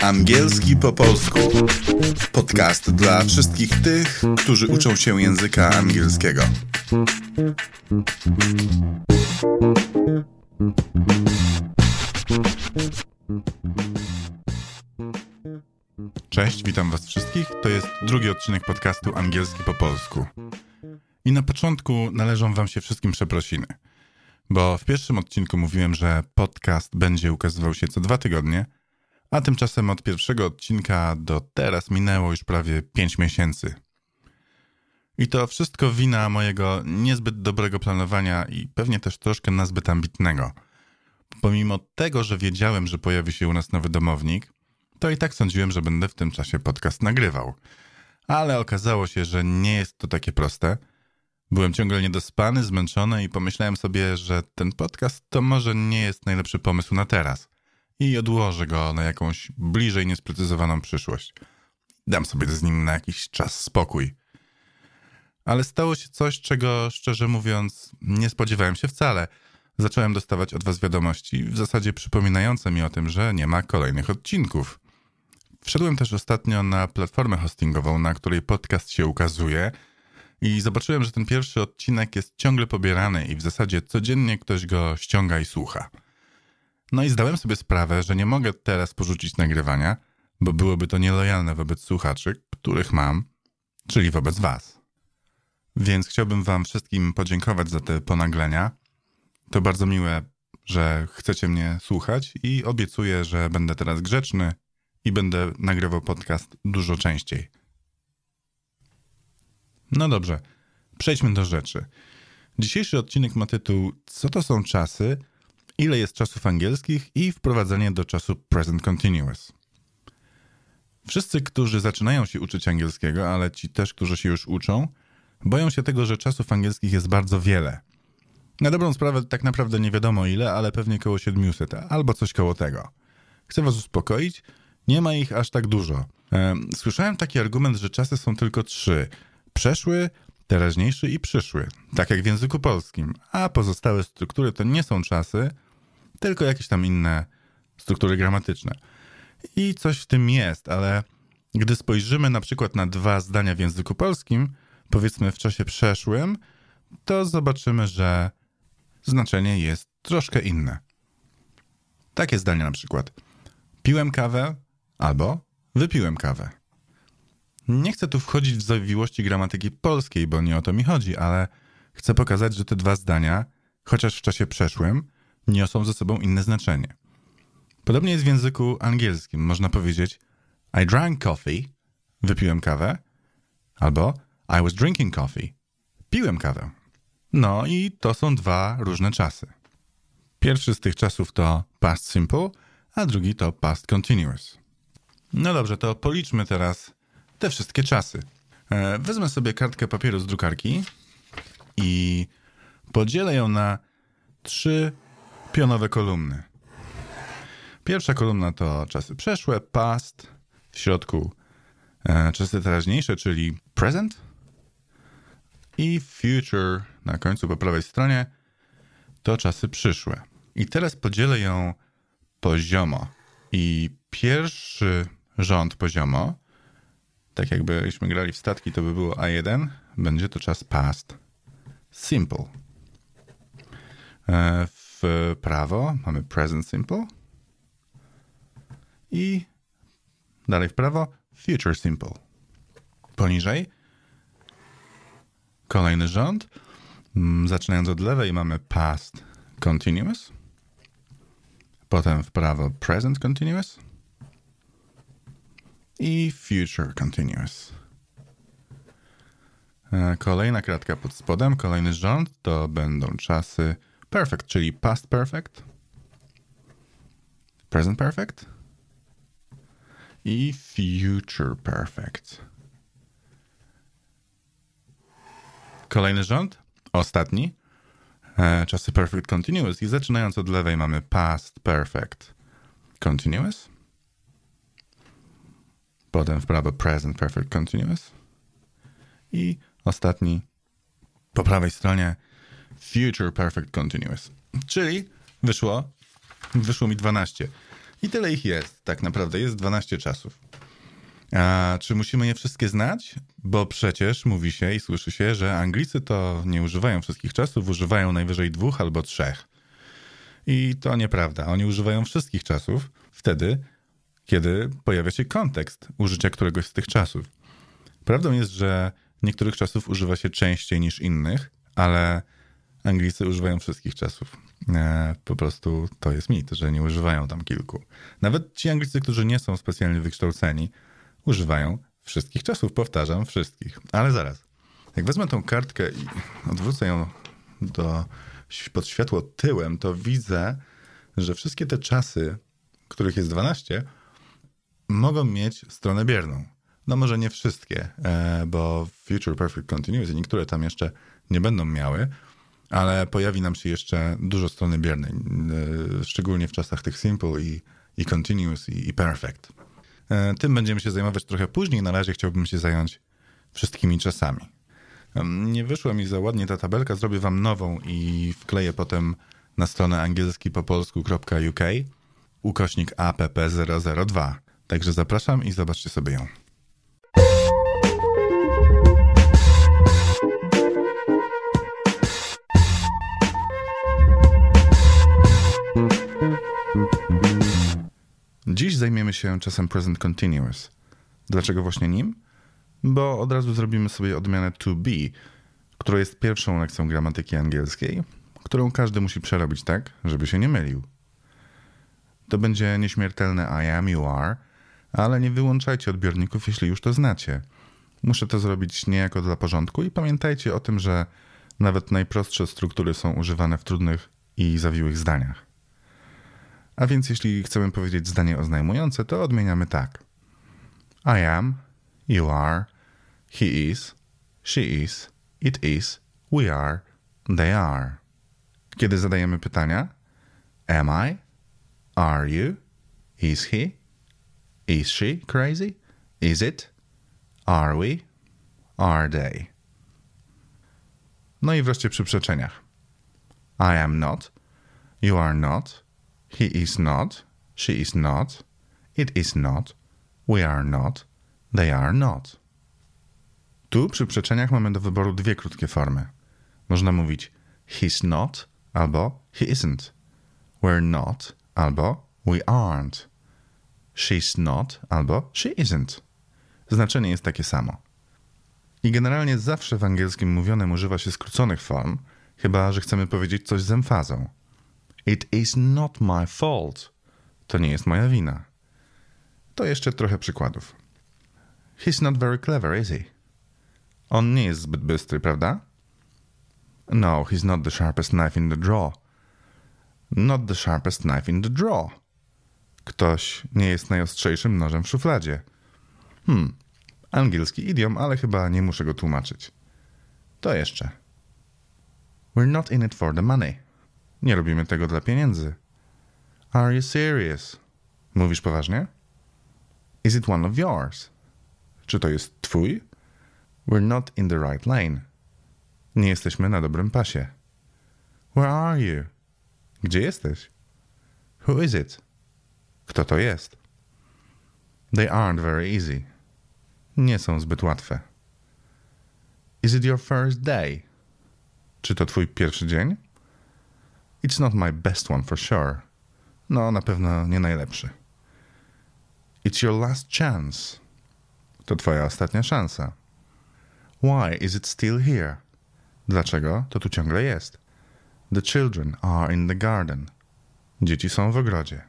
Angielski po polsku. Podcast dla wszystkich tych, którzy uczą się języka angielskiego. Cześć, witam Was wszystkich. To jest drugi odcinek podcastu Angielski po polsku. I na początku należą Wam się wszystkim przeprosiny, bo w pierwszym odcinku mówiłem, że podcast będzie ukazywał się co dwa tygodnie, a tymczasem od pierwszego odcinka do teraz minęło już prawie 5 miesięcy. I to wszystko wina mojego niezbyt dobrego planowania i pewnie też troszkę nazbyt ambitnego. Pomimo tego, że wiedziałem, że pojawi się u nas nowy domownik, to i tak sądziłem, że będę w tym czasie podcast nagrywał. Ale okazało się, że nie jest to takie proste. Byłem ciągle niedospany, zmęczony i pomyślałem sobie, że ten podcast to może nie jest najlepszy pomysł na teraz. I odłożę go na jakąś bliżej niesprecyzowaną przyszłość. Dam sobie z nim na jakiś czas spokój. Ale stało się coś, czego szczerze mówiąc nie spodziewałem się wcale. Zacząłem dostawać od Was wiadomości, w zasadzie przypominające mi o tym, że nie ma kolejnych odcinków. Wszedłem też ostatnio na platformę hostingową, na której podcast się ukazuje i zobaczyłem, że ten pierwszy odcinek jest ciągle pobierany i w zasadzie codziennie ktoś go ściąga i słucha. No i zdałem sobie sprawę, że nie mogę teraz porzucić nagrywania, bo byłoby to nielojalne wobec słuchaczy, których mam, czyli wobec Was. Więc chciałbym Wam wszystkim podziękować za te ponaglenia. To bardzo miłe, że chcecie mnie słuchać i obiecuję, że będę teraz grzeczny i będę nagrywał podcast dużo częściej. No dobrze, przejdźmy do rzeczy. Dzisiejszy odcinek ma tytuł Co to są czasy, ile jest czasów angielskich i wprowadzenie do czasu present continuous. Wszyscy, którzy zaczynają się uczyć angielskiego, ale ci też, którzy się już uczą, boją się tego, że czasów angielskich jest bardzo wiele. Na dobrą sprawę tak naprawdę nie wiadomo ile, ale pewnie koło 700 albo coś koło tego. Chcę was uspokoić, nie ma ich aż tak dużo. Słyszałem taki argument, że czasy są tylko trzy: przeszły, teraźniejszy i przyszły, tak jak w języku polskim, a pozostałe struktury to nie są czasy, tylko jakieś tam inne struktury gramatyczne. I coś w tym jest, ale gdy spojrzymy na przykład na dwa zdania w języku polskim, powiedzmy w czasie przeszłym, to zobaczymy, że znaczenie jest troszkę inne. Takie zdania na przykład. Piłem kawę albo wypiłem kawę. Nie chcę tu wchodzić w zawiłości gramatyki polskiej, bo nie o to mi chodzi, ale chcę pokazać, że te dwa zdania, chociaż w czasie przeszłym, niosą ze sobą inne znaczenie. Podobnie jest w języku angielskim. Można powiedzieć I drank coffee, wypiłem kawę, albo I was drinking coffee, piłem kawę. No i to są dwa różne czasy. Pierwszy z tych czasów to past simple, a drugi to past continuous. No dobrze, to policzmy teraz te wszystkie czasy. E, wezmę sobie kartkę papieru z drukarki i podzielę ją na trzy pionowe kolumny. Pierwsza kolumna to czasy przeszłe, past, w środku e, czasy teraźniejsze, czyli present i future na końcu po prawej stronie to czasy przyszłe. I teraz podzielę ją poziomo. I pierwszy rząd poziomo, tak jakbyśmy grali w statki, to by było A1, będzie to czas past simple. E, w prawo mamy present simple i dalej w prawo future simple. Poniżej kolejny rząd. Mm, zaczynając od lewej mamy past continuous, potem w prawo present continuous i future continuous. E, kolejna kratka pod spodem, kolejny rząd to będą czasy perfect, czyli past perfect, present perfect i future perfect. Kolejny rząd, ostatni, e, czasy perfect continuous i zaczynając od lewej mamy past perfect continuous, potem w prawo present perfect continuous i ostatni po prawej stronie future perfect continuous. Czyli wyszło Wyszło mi 12. I tyle ich jest, tak naprawdę. Jest 12 czasów. A czy musimy je wszystkie znać? Bo przecież mówi się i słyszy się, że Anglicy to nie używają wszystkich czasów, używają najwyżej dwóch albo trzech. I to nieprawda. Oni używają wszystkich czasów wtedy, kiedy pojawia się kontekst użycia któregoś z tych czasów. Prawdą jest, że niektórych czasów używa się częściej niż innych, ale Anglicy używają wszystkich czasów. E, po prostu to jest mit, że nie używają tam kilku. Nawet ci Anglicy, którzy nie są specjalnie wykształceni, używają wszystkich czasów. Powtarzam, wszystkich. Ale zaraz. Jak wezmę tą kartkę i odwrócę ją do, pod światło tyłem, to widzę, że wszystkie te czasy, których jest 12, mogą mieć stronę bierną. No może nie wszystkie, e, bo Future Perfect Continuous i niektóre tam jeszcze nie będą miały, ale pojawi nam się jeszcze dużo strony biernej, e, szczególnie w czasach tych simple i, i continuous i, i perfect. E, tym będziemy się zajmować trochę później. Na razie chciałbym się zająć wszystkimi czasami. Nie wyszła mi za ładnie ta tabelka, zrobię wam nową i wkleję potem na stronę angielskipopolsku.uk ukośnik app002. Także zapraszam i zobaczcie sobie ją. Dziś zajmiemy się czasem present continuous. Dlaczego właśnie nim? Bo od razu zrobimy sobie odmianę to be, która jest pierwszą lekcją gramatyki angielskiej, którą każdy musi przerobić tak, żeby się nie mylił. To będzie nieśmiertelne I am, you are, ale nie wyłączajcie odbiorników, jeśli już to znacie. Muszę to zrobić niejako dla porządku i pamiętajcie o tym, że nawet najprostsze struktury są używane w trudnych i zawiłych zdaniach. A więc jeśli chcemy powiedzieć zdanie oznajmujące, to odmieniamy tak. I am, you are, he is, she is, it is, we are, they are. Kiedy zadajemy pytania, am I, are you, is he, is she crazy, is it, are we, are they. No i wreszcie przy przeczeniach. I am not, you are not, He is not, she is not, it is not, we are not, they are not. Tu przy przeczeniach mamy do wyboru dwie krótkie formy. Można mówić he's not albo he isn't. We're not albo we aren't. She's not albo she isn't. Znaczenie jest takie samo. I generalnie zawsze w angielskim mówionym używa się skróconych form, chyba że chcemy powiedzieć coś z emfazą. It is not my fault. To nie jest moja wina. To jeszcze trochę przykładów. He's not very clever, is he? On nie jest zbyt bystry, prawda? No, he's not the sharpest knife in the drawer. Not the sharpest knife in the drawer. Ktoś nie jest najostrzejszym nożem w szufladzie. Hmm, angielski idiom, ale chyba nie muszę go tłumaczyć. To jeszcze. We're not in it for the money. Nie robimy tego dla pieniędzy. Are you serious? Mówisz poważnie? Is it one of yours? Czy to jest twój? We're not in the right lane. Nie jesteśmy na dobrym pasie. Where are you? Gdzie jesteś? Who is it? Kto to jest? They aren't very easy. Nie są zbyt łatwe. Is it your first day? Czy to twój pierwszy dzień? It's not my best one for sure. No, na pewno nie najlepszy. It's your last chance. To twoja ostatnia szansa. Why is it still here? Dlaczego to tu ciągle jest? The children are in the garden. Dzieci są w ogrodzie.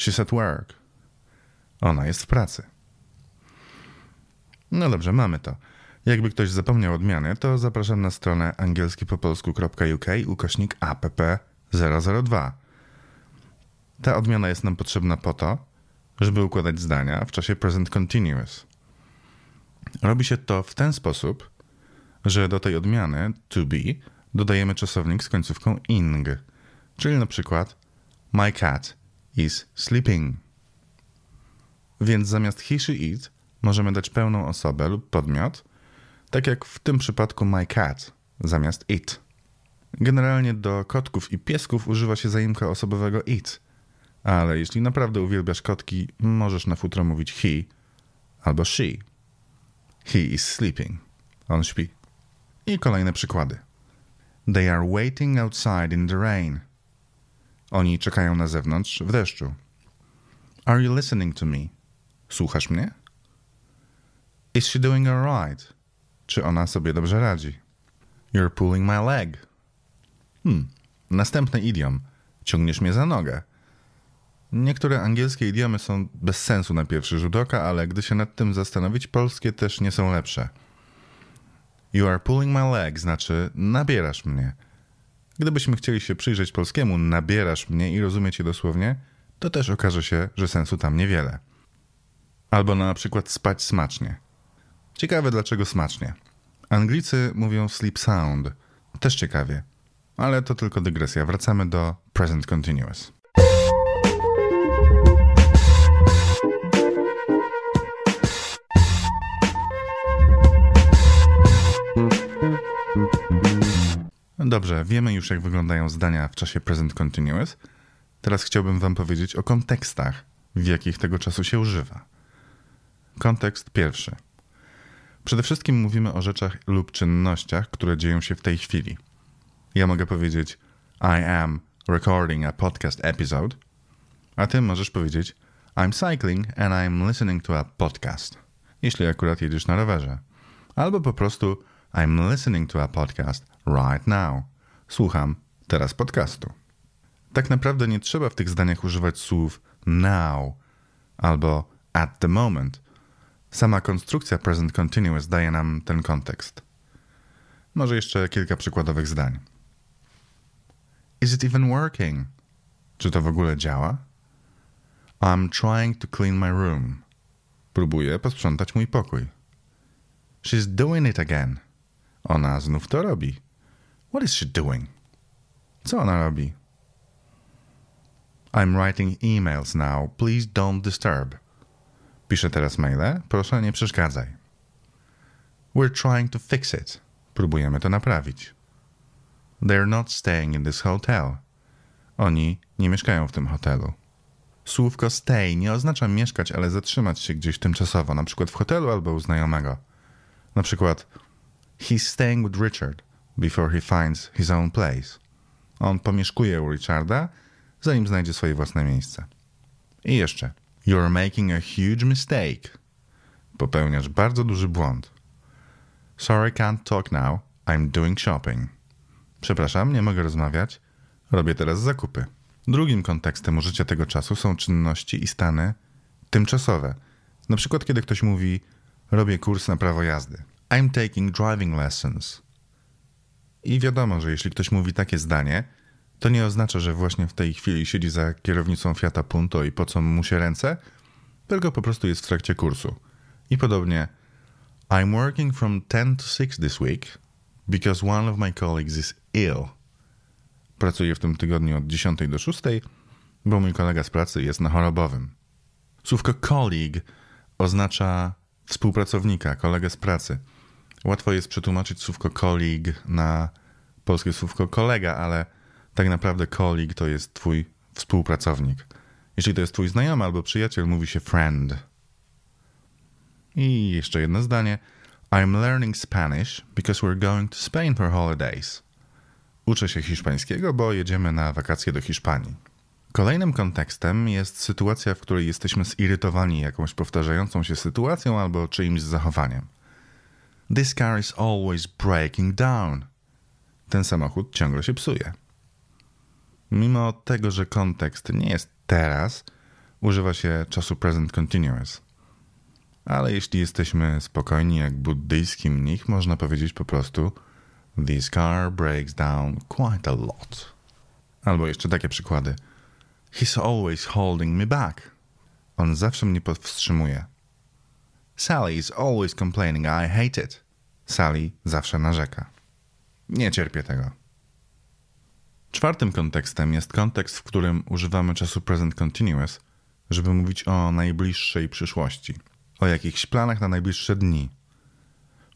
She's at work. Ona jest w pracy. No dobrze, mamy to. Jakby ktoś zapomniał odmiany, to zapraszam na stronę angielskipopolsku.uk ukośnik app002. Ta odmiana jest nam potrzebna po to, żeby układać zdania w czasie present continuous. Robi się to w ten sposób, że do tej odmiany to be dodajemy czasownik z końcówką ing, czyli na przykład my cat is sleeping. Więc zamiast he, she, it możemy dać pełną osobę lub podmiot – tak jak w tym przypadku my cat zamiast it. Generalnie do kotków i piesków używa się zaimka osobowego it, ale jeśli naprawdę uwielbiasz kotki, możesz na futro mówić he albo she. He is sleeping. On śpi. I kolejne przykłady. They are waiting outside in the rain. Oni czekają na zewnątrz w deszczu. Are you listening to me? Słuchasz mnie? Is she doing alright? Czy ona sobie dobrze radzi? You're pulling my leg. Hmm. Następny idiom. Ciągniesz mnie za nogę. Niektóre angielskie idiomy są bez sensu na pierwszy rzut oka, ale gdy się nad tym zastanowić, polskie też nie są lepsze. You are pulling my leg znaczy nabierasz mnie. Gdybyśmy chcieli się przyjrzeć polskiemu nabierasz mnie i rozumieć je dosłownie, to też okaże się, że sensu tam niewiele. Albo na przykład spać smacznie. Ciekawe dlaczego smacznie. Anglicy mówią sleep sound. Też ciekawie. Ale to tylko dygresja. Wracamy do present continuous. Dobrze, wiemy już jak wyglądają zdania w czasie present continuous. Teraz chciałbym wam powiedzieć o kontekstach, w jakich tego czasu się używa. Kontekst pierwszy. Przede wszystkim mówimy o rzeczach lub czynnościach, które dzieją się w tej chwili. Ja mogę powiedzieć I am recording a podcast episode, a ty możesz powiedzieć I'm cycling and I'm listening to a podcast, jeśli akurat jedziesz na rowerze. Albo po prostu I'm listening to a podcast right now. Słucham teraz podcastu. Tak naprawdę nie trzeba w tych zdaniach używać słów now albo at the moment. Sama konstrukcja present continuous daje nam ten kontekst. Może jeszcze kilka przykładowych zdań. Is it even working? Czy to w ogóle działa? I'm trying to clean my room. Próbuję posprzątać mój pokój. She's doing it again. Ona znów to robi. What is she doing? Co ona robi? I'm writing emails now. Please don't disturb. Piszę teraz maile. Proszę nie przeszkadzaj. We're trying to fix it. Próbujemy to naprawić. They're not staying in this hotel. Oni nie mieszkają w tym hotelu. Słówko stay nie oznacza mieszkać, ale zatrzymać się gdzieś tymczasowo, na przykład w hotelu albo u znajomego. Na przykład He's staying with Richard before he finds his own place. On pomieszkuje u Richarda, zanim znajdzie swoje własne miejsce. I jeszcze. You're making a huge mistake. Popełniasz bardzo duży błąd. Sorry, can't talk now. I'm doing shopping. Przepraszam, nie mogę rozmawiać. Robię teraz zakupy. Drugim kontekstem użycia tego czasu są czynności i stany tymczasowe. Na przykład, kiedy ktoś mówi: Robię kurs na prawo jazdy. I'm taking driving lessons. I wiadomo, że jeśli ktoś mówi takie zdanie, to nie oznacza, że właśnie w tej chwili siedzi za kierownicą Fiata Punto i pocą mu się ręce, tylko po prostu jest w trakcie kursu. I podobnie I'm working from 10 to 6 this week because one of my colleagues is ill. Pracuję w tym tygodniu od 10 do 6, bo mój kolega z pracy jest na chorobowym. Słówko colleague oznacza współpracownika, kolegę z pracy. Łatwo jest przetłumaczyć słówko colleague na polskie słówko kolega, ale tak naprawdę colleague to jest twój współpracownik. Jeśli to jest twój znajomy albo przyjaciel, mówi się friend. I jeszcze jedno zdanie. I'm learning Spanish because we're going to Spain for holidays. Uczę się hiszpańskiego, bo jedziemy na wakacje do Hiszpanii. Kolejnym kontekstem jest sytuacja, w której jesteśmy zirytowani jakąś powtarzającą się sytuacją albo czyimś zachowaniem. This car is always breaking down. Ten samochód ciągle się psuje. Mimo tego, że kontekst nie jest teraz, używa się czasu present continuous. Ale jeśli jesteśmy spokojni jak buddyjski mnich, można powiedzieć po prostu This car breaks down quite a lot. Albo jeszcze takie przykłady. He's always holding me back. On zawsze mnie powstrzymuje. Sally is always complaining I hate it. Sally zawsze narzeka. Nie cierpię tego. Czwartym kontekstem jest kontekst, w którym używamy czasu present continuous, żeby mówić o najbliższej przyszłości, o jakichś planach na najbliższe dni.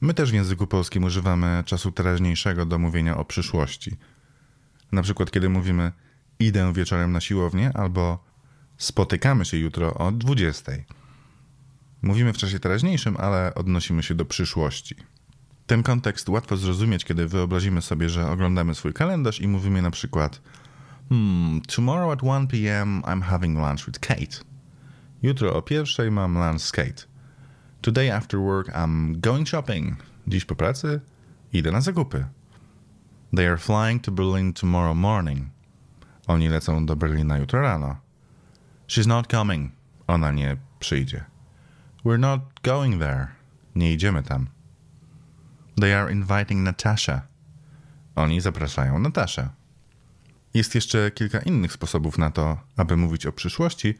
My też w języku polskim używamy czasu teraźniejszego do mówienia o przyszłości. Na przykład, kiedy mówimy idę wieczorem na siłownię albo spotykamy się jutro o 20. Mówimy w czasie teraźniejszym, ale odnosimy się do przyszłości. Ten kontekst łatwo zrozumieć, kiedy wyobrazimy sobie, że oglądamy swój kalendarz i mówimy na przykład Hmm, tomorrow at 1 p.m. I'm having lunch with Kate. Jutro o pierwszej mam lunch z Kate. Today after work I'm going shopping. Dziś po pracy idę na zakupy. They are flying to Berlin tomorrow morning. Oni lecą do Berlina jutro rano. She's not coming. Ona nie przyjdzie. We're not going there. Nie idziemy tam. They are inviting Natasha. Oni zapraszają Nataszę. Jest jeszcze kilka innych sposobów na to, aby mówić o przyszłości,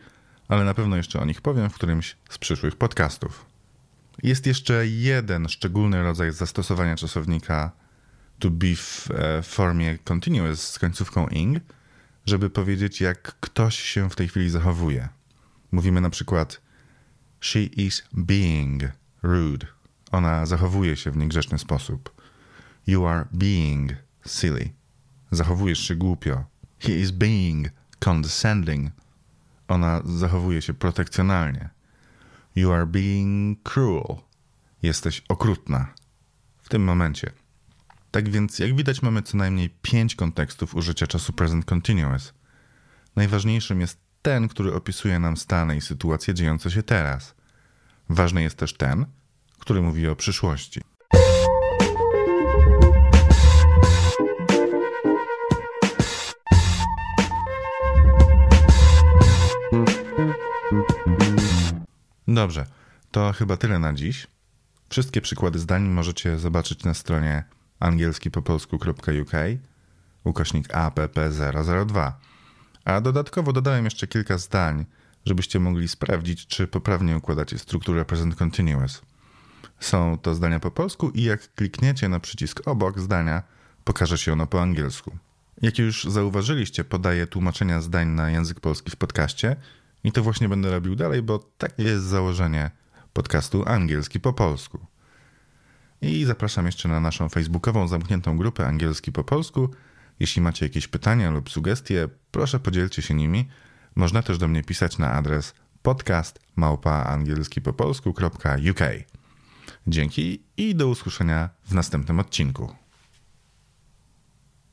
ale na pewno jeszcze o nich powiem w którymś z przyszłych podcastów. Jest jeszcze jeden szczególny rodzaj zastosowania czasownika to be w e, formie continuous z końcówką ing, żeby powiedzieć, jak ktoś się w tej chwili zachowuje. Mówimy na przykład She is being rude. Ona zachowuje się w niegrzeczny sposób. You are being silly. Zachowujesz się głupio. He is being condescending. Ona zachowuje się protekcjonalnie. You are being cruel. Jesteś okrutna. W tym momencie. Tak więc, jak widać, mamy co najmniej pięć kontekstów użycia czasu present continuous. Najważniejszym jest ten, który opisuje nam stany i sytuacje dziejące się teraz. Ważny jest też ten, który mówi o przyszłości. Dobrze, to chyba tyle na dziś. Wszystkie przykłady zdań możecie zobaczyć na stronie angielskipopolsku.uk ukośnik app002. A dodatkowo dodałem jeszcze kilka zdań, żebyście mogli sprawdzić, czy poprawnie układacie strukturę present continuous. Są to zdania po polsku i jak klikniecie na przycisk obok zdania, pokaże się ono po angielsku. Jak już zauważyliście, podaję tłumaczenia zdań na język polski w podcaście i to właśnie będę robił dalej, bo takie jest założenie podcastu angielski po polsku. I zapraszam jeszcze na naszą facebookową zamkniętą grupę angielski po polsku. Jeśli macie jakieś pytania lub sugestie, proszę podzielcie się nimi. Można też do mnie pisać na adres podcast. Dzięki i do usłyszenia w następnym odcinku.